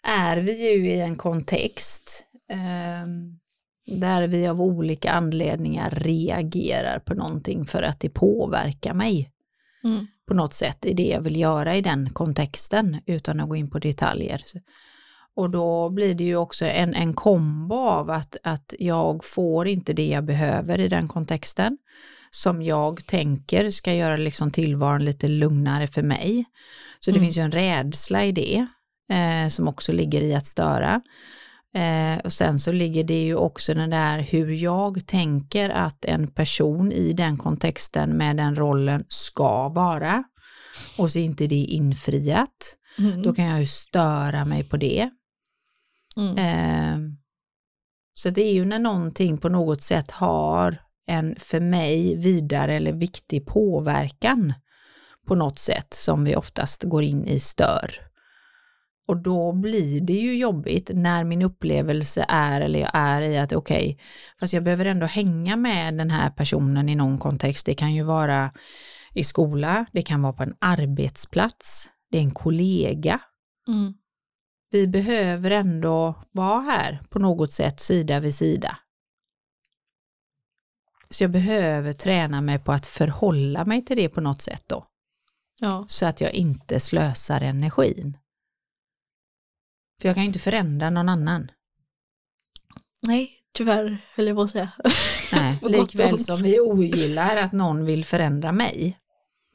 Speaker 1: är vi ju i en kontext eh, där vi av olika anledningar reagerar på någonting för att det påverkar mig
Speaker 2: Mm.
Speaker 1: på något sätt i det jag vill göra i den kontexten utan att gå in på detaljer. Och då blir det ju också en, en kombo av att, att jag får inte det jag behöver i den kontexten som jag tänker ska göra liksom tillvaron lite lugnare för mig. Så det
Speaker 2: Mm.
Speaker 1: finns ju en rädsla i det eh, som också ligger i att störa. Eh, och sen så ligger det ju också den där hur jag tänker att en person i den kontexten med den rollen ska vara. Och så är inte det infriat.
Speaker 2: Mm.
Speaker 1: Då kan jag ju störa mig på det.
Speaker 2: Mm.
Speaker 1: Eh, så det är ju när någonting på något sätt har en för mig vidare eller viktig påverkan på något sätt som vi oftast går in i stör. Och då blir det ju jobbigt när min upplevelse är, eller jag är i att okej, fast jag behöver ändå hänga med den här personen i någon kontext. Det kan ju vara i skola, det kan vara på en arbetsplats, det är en kollega,
Speaker 2: Mm.
Speaker 1: vi behöver ändå vara här på något sätt sida vid sida. Så jag behöver träna mig på att förhålla mig till det på något sätt då,
Speaker 2: Ja.
Speaker 1: så att jag inte slösar energin. För jag kan ju inte förändra någon annan.
Speaker 2: Nej, tyvärr höll jag på att säga.
Speaker 1: Nej, likväl som vi ogillar att någon vill förändra mig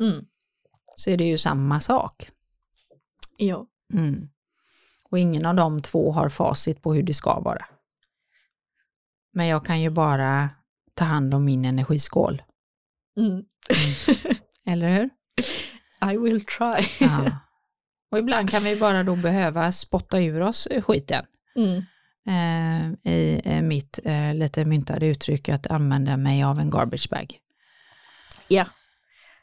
Speaker 2: Mm.
Speaker 1: så är det ju samma sak.
Speaker 2: Ja.
Speaker 1: Mm. Och ingen av de två har facit på hur det ska vara. Men jag kan ju bara ta hand om min energiskål.
Speaker 2: Mm.
Speaker 1: Eller hur?
Speaker 2: I will try.
Speaker 1: Ja. Och ibland kan vi bara då behöva spotta ur oss eh, skiten.
Speaker 2: Mm.
Speaker 1: Eh, I eh, mitt eh, lite myntade uttryck att använda mig av en garbage bag.
Speaker 2: Ja.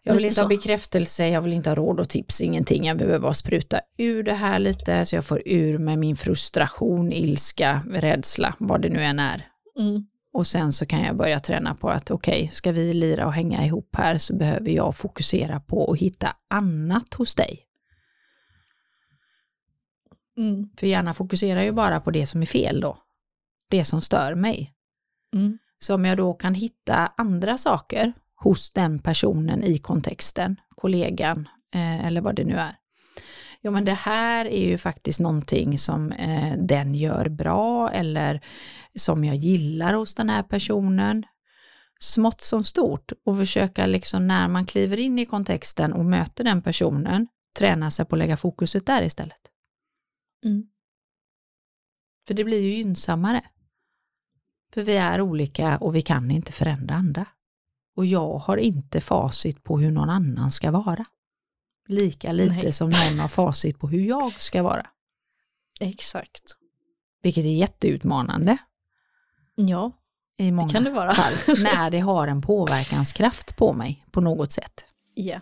Speaker 1: Jag vill
Speaker 2: Lite
Speaker 1: inte ha bekräftelse, jag vill inte ha råd och tips, ingenting. Jag behöver bara spruta ur det här lite så jag får ur med min frustration, ilska, rädsla, vad det nu än är.
Speaker 2: Mm.
Speaker 1: Och sen så kan jag börja träna på att okej, ska vi lira och hänga ihop här så behöver jag fokusera på att hitta annat hos dig.
Speaker 2: Mm.
Speaker 1: För hjärnan fokuserar ju bara på det som är fel då. Det som stör mig.
Speaker 2: Mm.
Speaker 1: Så om jag då kan hitta andra saker hos den personen i kontexten, kollegan eh, eller vad det nu är. Ja men det här är ju faktiskt någonting som eh, den gör bra eller som jag gillar hos den här personen. Smått som stort och försöka liksom när man kliver in i kontexten och möter den personen träna sig på att lägga fokuset där istället.
Speaker 2: Mm.
Speaker 1: För det blir ju gynnsammare. För vi är olika och vi kan inte förändra andra. Och jag har inte facit på hur någon annan ska vara. Lika lite
Speaker 2: Nej.
Speaker 1: som någon har facit på hur jag ska vara.
Speaker 2: Exakt.
Speaker 1: Vilket är jätteutmanande
Speaker 2: Ja,
Speaker 1: i många
Speaker 2: det kan det vara.
Speaker 1: fall. När det har en påverkanskraft på mig på något sätt.
Speaker 2: Ja.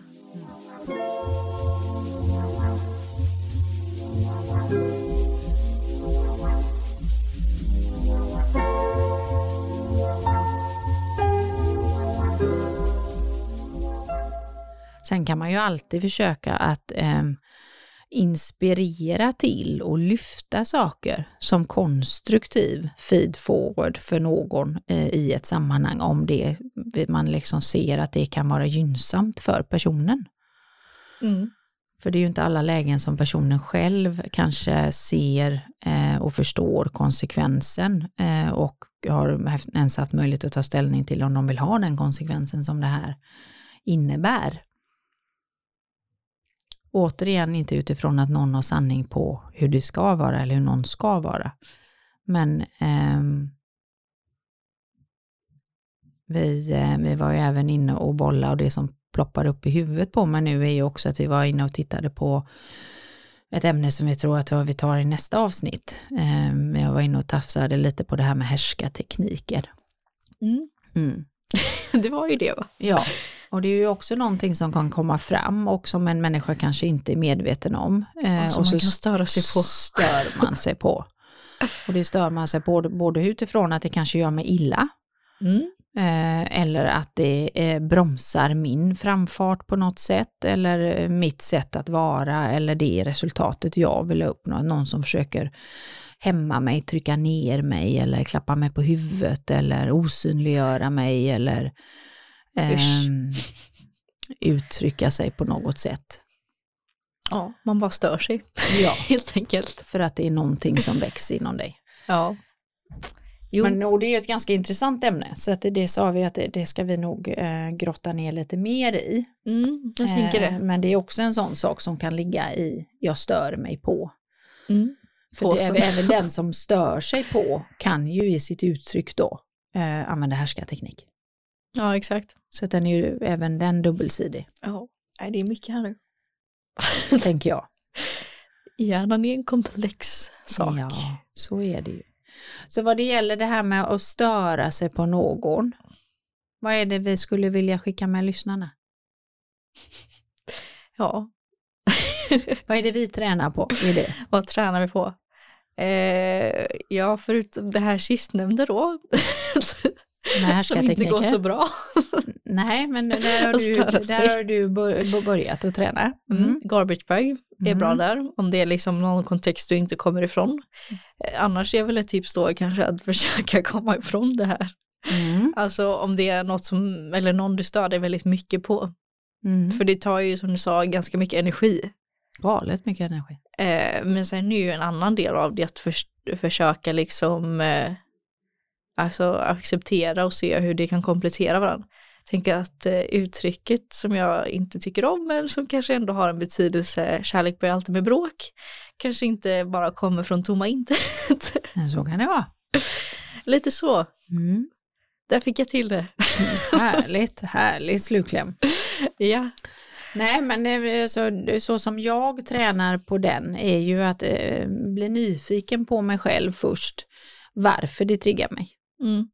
Speaker 1: Sen kan man ju alltid försöka att ehm, inspirera till och lyfta saker som konstruktiv feed forward för någon eh, i ett sammanhang om det man liksom ser att det kan vara gynnsamt för personen.
Speaker 2: Mm.
Speaker 1: För det är ju inte alla lägen som personen själv kanske ser eh, och förstår konsekvensen eh, och har haft- ens haft möjlighet att ta ställning till om de vill ha den konsekvensen som det här innebär. Återigen inte utifrån att någon har sanning på hur det ska vara eller hur någon ska vara. Men ehm, vi, eh, vi var ju även inne och bollade och det som ploppar upp i huvudet på mig nu är ju också att vi var inne och tittade på ett ämne som vi tror att vi tar i nästa avsnitt. Ehm, Jag var inne och tafsade lite på det här med härskartekniker.
Speaker 2: Mm.
Speaker 1: Mm.
Speaker 2: Det var ju det va?
Speaker 1: Ja, och det är ju också någonting som kan komma fram och som en människa kanske inte är medveten om. Eh,
Speaker 2: Och som man kan störa sig på.
Speaker 1: stör man sig på. Och det stör man sig på både utifrån att det kanske gör mig illa
Speaker 2: Mm.
Speaker 1: eh, eller att det eh, bromsar min framfart på något sätt eller eh, mitt sätt att vara eller det resultatet jag vill uppnå. Någon som försöker hämma mig, trycka ner mig eller klappa mig på huvudet eller osynliggöra mig eller Ehm, uttrycka sig på något sätt.
Speaker 2: Ja, man bara stör sig.
Speaker 1: Ja,
Speaker 2: Helt enkelt.
Speaker 1: för att det är någonting som växer inom dig.
Speaker 2: Ja. Jo.
Speaker 1: Men och det är ett ganska intressant ämne, så att det, sa vi att det, det ska vi nog eh, grotta ner lite mer i.
Speaker 2: Mm, jag tänker
Speaker 1: Eh,
Speaker 2: det.
Speaker 1: Men det är också en sån sak som kan ligga i jag stör mig på.
Speaker 2: Mm.
Speaker 1: För det, även, även den som stör sig på kan ju i sitt uttryck då eh, använda härskarteknik.
Speaker 2: Ja, exakt.
Speaker 1: Så att den är ju även den dubbelsidig,
Speaker 2: Ja, Nej, det är mycket här nu.
Speaker 1: tänker jag.
Speaker 2: Hjärnan är en komplex sak.
Speaker 1: Ja, så är det ju. Så vad det gäller det här med att störa sig på någon, vad är det vi skulle vilja skicka med lyssnarna?
Speaker 2: ja.
Speaker 1: Vad är det vi tränar på i det?
Speaker 2: Vad tränar vi på? Eh, ja, förutom det här sistnämnda då. Som inte går så bra.
Speaker 1: Nej, men där har du, där har du bör- börjat att träna.
Speaker 2: Mm. Garbage bag är
Speaker 1: Mm.
Speaker 2: bra där, om det är liksom någon kontext du inte kommer ifrån. Eh, annars är väl ett tips då kanske att försöka komma ifrån det här.
Speaker 1: Mm.
Speaker 2: Alltså om det är något som, eller någon du stör dig väldigt mycket på.
Speaker 1: Mm.
Speaker 2: För det tar ju som du sa ganska mycket energi.
Speaker 1: Galet mycket energi.
Speaker 2: Eh, men sen är ju en annan del av det att förs försöka liksom eh, alltså acceptera och se hur det kan komplettera varandra. Jag tänker att eh, uttrycket som jag inte tycker om men som kanske ändå har en betydelse, kärlek börjar alltid med bråk, kanske inte bara kommer från tomma intet.
Speaker 1: Så kan det vara.
Speaker 2: Lite så.
Speaker 1: Mm.
Speaker 2: Där fick jag till det.
Speaker 1: Härligt, härligt slutkläm.
Speaker 2: ja.
Speaker 1: Nej, men så, så som jag tränar på den är ju att eh, bli nyfiken på mig själv först, varför det triggar mig.
Speaker 2: Mm.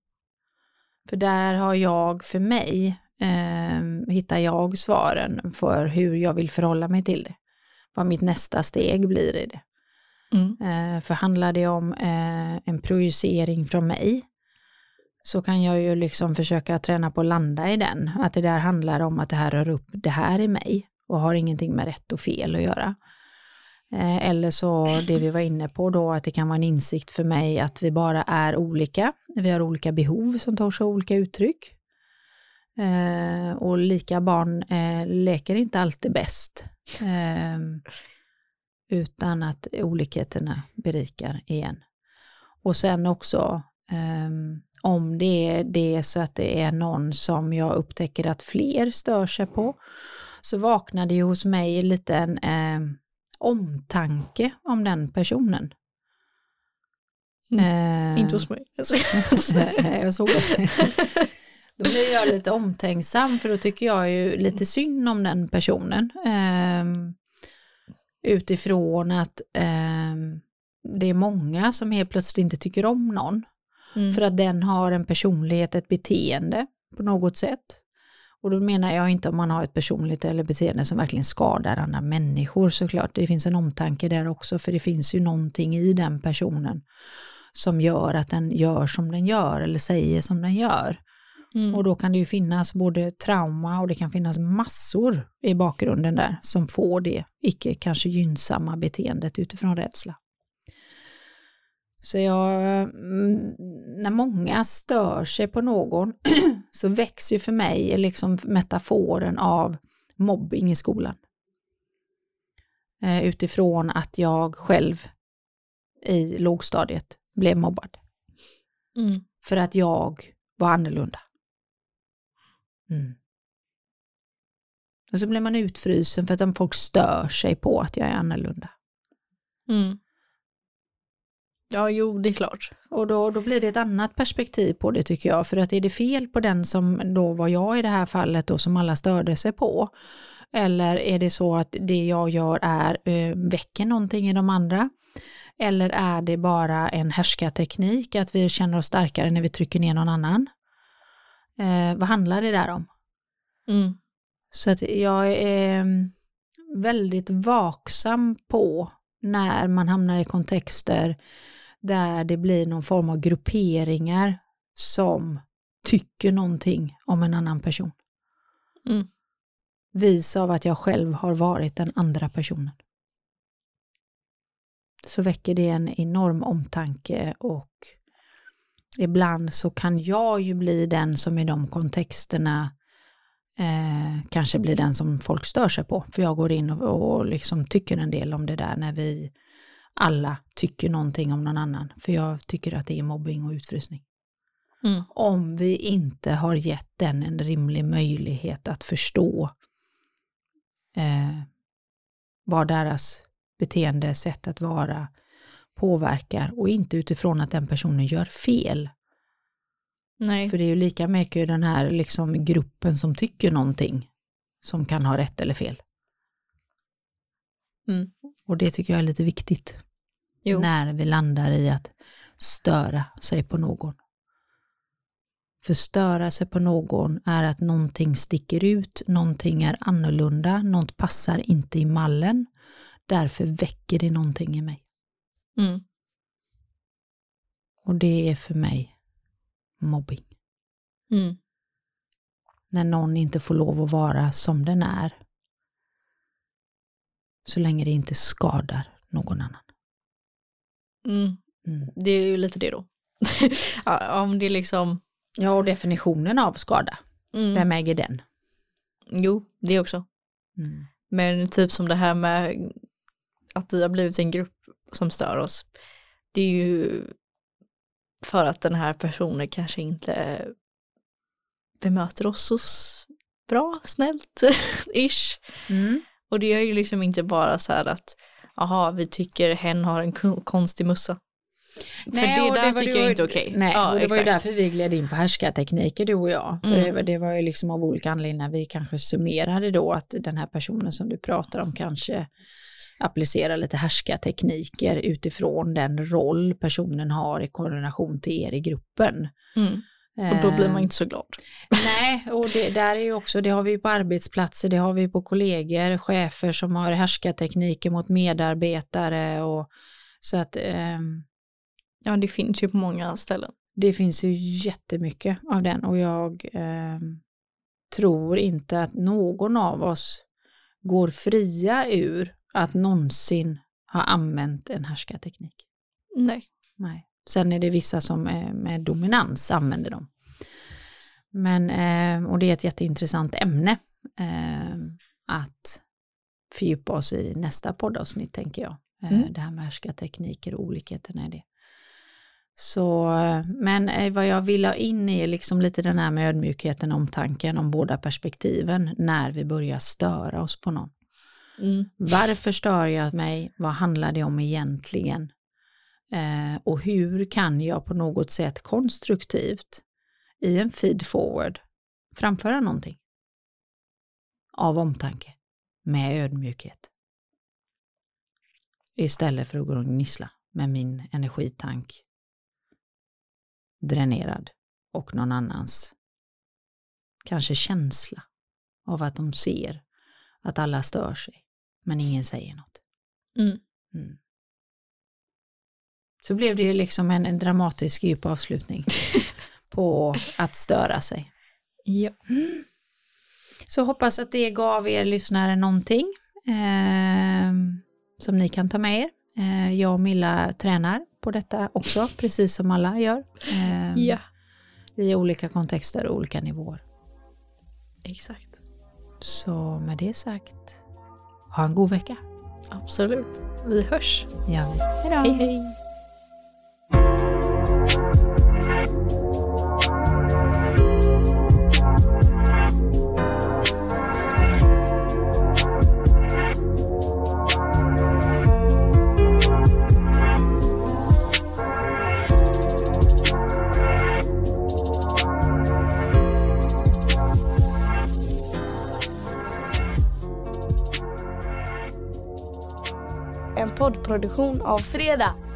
Speaker 1: För där har jag för mig, eh, hittar jag svaren för hur jag vill förhålla mig till det. Vad mitt nästa steg blir i det.
Speaker 2: Mm.
Speaker 1: Eh, för handlar det om eh, en projicering från mig så kan jag ju liksom försöka träna på att landa i den. Att det där handlar om att det här rör upp det här i mig och har ingenting med rätt och fel att göra. Eh, eller så det vi var inne på då, att det kan vara en insikt för mig att vi bara är olika. Vi har olika behov som tar sig olika uttryck. Eh, och lika barn eh, leker inte alltid bäst. Eh, utan att olikheterna berikar igen. Och sen också ehm, om det är det så att det är någon som jag upptäcker att fler stör sig på så vaknade ju hos mig lite en liten omtanke om den personen.
Speaker 2: Mm.
Speaker 1: Eh,
Speaker 2: Inte hos mig.
Speaker 1: jag såg det. Då blir jag lite omtänksam för då tycker jag ju lite synd om den personen. Eh, utifrån att eh, det är många som helt plötsligt inte tycker om någon.
Speaker 2: Mm.
Speaker 1: För att den har en personlighet, ett beteende på något sätt. Och då menar jag inte om man har ett personligt eller beteende som verkligen skadar andra människor såklart. Det finns en omtanke där också för det finns ju någonting i den personen som gör att den gör som den gör eller säger som den gör.
Speaker 2: Mm.
Speaker 1: Och då kan det ju finnas både trauma och det kan finnas massor i bakgrunden där som får det icke kanske gynnsamma beteendet utifrån rädsla. Så jag, mm, när många stör sig på någon så växer ju för mig liksom metaforen av mobbing i skolan. Eh, utifrån att jag själv i lågstadiet blev mobbad.
Speaker 2: Mm.
Speaker 1: För att jag var annorlunda. Mm. Och så blir man utfrysen för att folk stör sig på att jag är annorlunda.
Speaker 2: Mm. Ja, jo, det är klart.
Speaker 1: Och då, då blir det ett annat perspektiv på det tycker jag. För att är det fel på den som då var jag i det här fallet och som alla störde sig på? Eller är det så att det jag gör är äh, väcker någonting i de andra? Eller är det bara en härskarteknik, att vi känner oss starkare när vi trycker ner någon annan? Eh, vad handlar det där om?
Speaker 2: Mm.
Speaker 1: Så att jag är väldigt vaksam på när man hamnar i kontexter där det blir någon form av grupperingar som tycker någonting om en annan person.
Speaker 2: Mm.
Speaker 1: Vis av att jag själv har varit den andra personen. Så väcker det en enorm omtanke och ibland så kan jag ju bli den som i de kontexterna eh, kanske blir den som folk stör sig på. För jag går in och, och liksom tycker en del om det där när vi alla tycker någonting om någon annan. För jag tycker att det är mobbing och utfrysning.
Speaker 2: Mm.
Speaker 1: Om vi inte har gett den en rimlig möjlighet att förstå eh, vad deras beteende, sätt att vara påverkar och inte utifrån att den personen gör fel.
Speaker 2: Nej.
Speaker 1: För det är ju lika mycket den här liksom gruppen som tycker någonting som kan ha rätt eller fel.
Speaker 2: Mm.
Speaker 1: Och det tycker jag är lite viktigt.
Speaker 2: Jo.
Speaker 1: När vi landar i att störa sig på någon. För störa sig på någon är att någonting sticker ut, någonting är annorlunda, något passar inte i mallen. Därför väcker det någonting i mig.
Speaker 2: Mm.
Speaker 1: Och det är för mig mobbing.
Speaker 2: Mm.
Speaker 1: När någon inte får lov att vara som den är. Så länge det inte skadar någon annan.
Speaker 2: Mm.
Speaker 1: Mm.
Speaker 2: Det är ju lite det då. om det liksom...
Speaker 1: Ja, och definitionen av skada.
Speaker 2: Mm.
Speaker 1: Vem äger den?
Speaker 2: Jo, det också.
Speaker 1: Mm.
Speaker 2: Men typ som det här med att vi har blivit en grupp som stör oss, det är ju för att den här personen kanske inte bemöter oss så bra, snällt, ish.
Speaker 1: Mm.
Speaker 2: Och det är ju liksom inte bara så här att, aha, vi tycker hen har en konstig mussa.
Speaker 1: Nej,
Speaker 2: För det där
Speaker 1: var-
Speaker 2: tycker
Speaker 1: det
Speaker 2: jag inte är okej.
Speaker 1: Nej,
Speaker 2: Ja,
Speaker 1: och det var ju
Speaker 2: exakt.
Speaker 1: därför vi gled in på härskartekniker du och jag. För
Speaker 2: Mm.
Speaker 1: det, var- det var ju liksom av olika anledningar vi kanske summerade då att den här personen som du pratar om kanske applicerar lite härskartekniker utifrån den roll personen har i korrelation till er i gruppen.
Speaker 2: Mm. Och då blir man
Speaker 1: Eh,
Speaker 2: inte så glad.
Speaker 1: Nej, och det där är ju också, det har vi på arbetsplatser, det har vi på kollegor, chefer som har härskartekniker mot medarbetare och så att ehm,
Speaker 2: Ja, det finns ju på många ställen.
Speaker 1: det finns ju jättemycket av den och jag ehm, tror inte att någon av oss går fria ur att någonsin ha använt en härskarteknik.
Speaker 2: Nej.
Speaker 1: Nej. Sen är det vissa som med dominans använder dem. Men, eh, och det är ett jätteintressant ämne eh, att fördjupa oss i nästa poddavsnitt tänker jag. Eh,
Speaker 2: Mm.
Speaker 1: Det här med härskartekniker och olikheterna i det. Så, men vad jag vill ha in är liksom lite den här med ödmjukheten, omtanken om båda perspektiven när vi börjar störa oss på någon.
Speaker 2: Mm.
Speaker 1: Varför stör jag mig? Vad handlar det om egentligen? Eh, och hur kan jag på något sätt konstruktivt i en feed forward framföra någonting? Av omtanke, med ödmjukhet. Istället för att gå och gnissla med min energitank dränerad och någon annans kanske känsla av att de ser att alla stör sig men ingen säger något.
Speaker 2: Mm.
Speaker 1: Mm. Så blev det ju liksom en, en dramatisk djup avslutning på att störa sig.
Speaker 2: Ja.
Speaker 1: Så hoppas att det gav er lyssnare någonting eh, som ni kan ta med er. Eh, jag och Milla tränar på detta också, precis som alla gör. Eh,
Speaker 2: ja,
Speaker 1: I olika kontexter och olika nivåer.
Speaker 2: exakt.
Speaker 1: Så med det sagt, ha en god vecka.
Speaker 2: Absolut. Vi hörs.
Speaker 1: Ja,
Speaker 2: Hej hej.
Speaker 3: En poddproduktion av Fredag.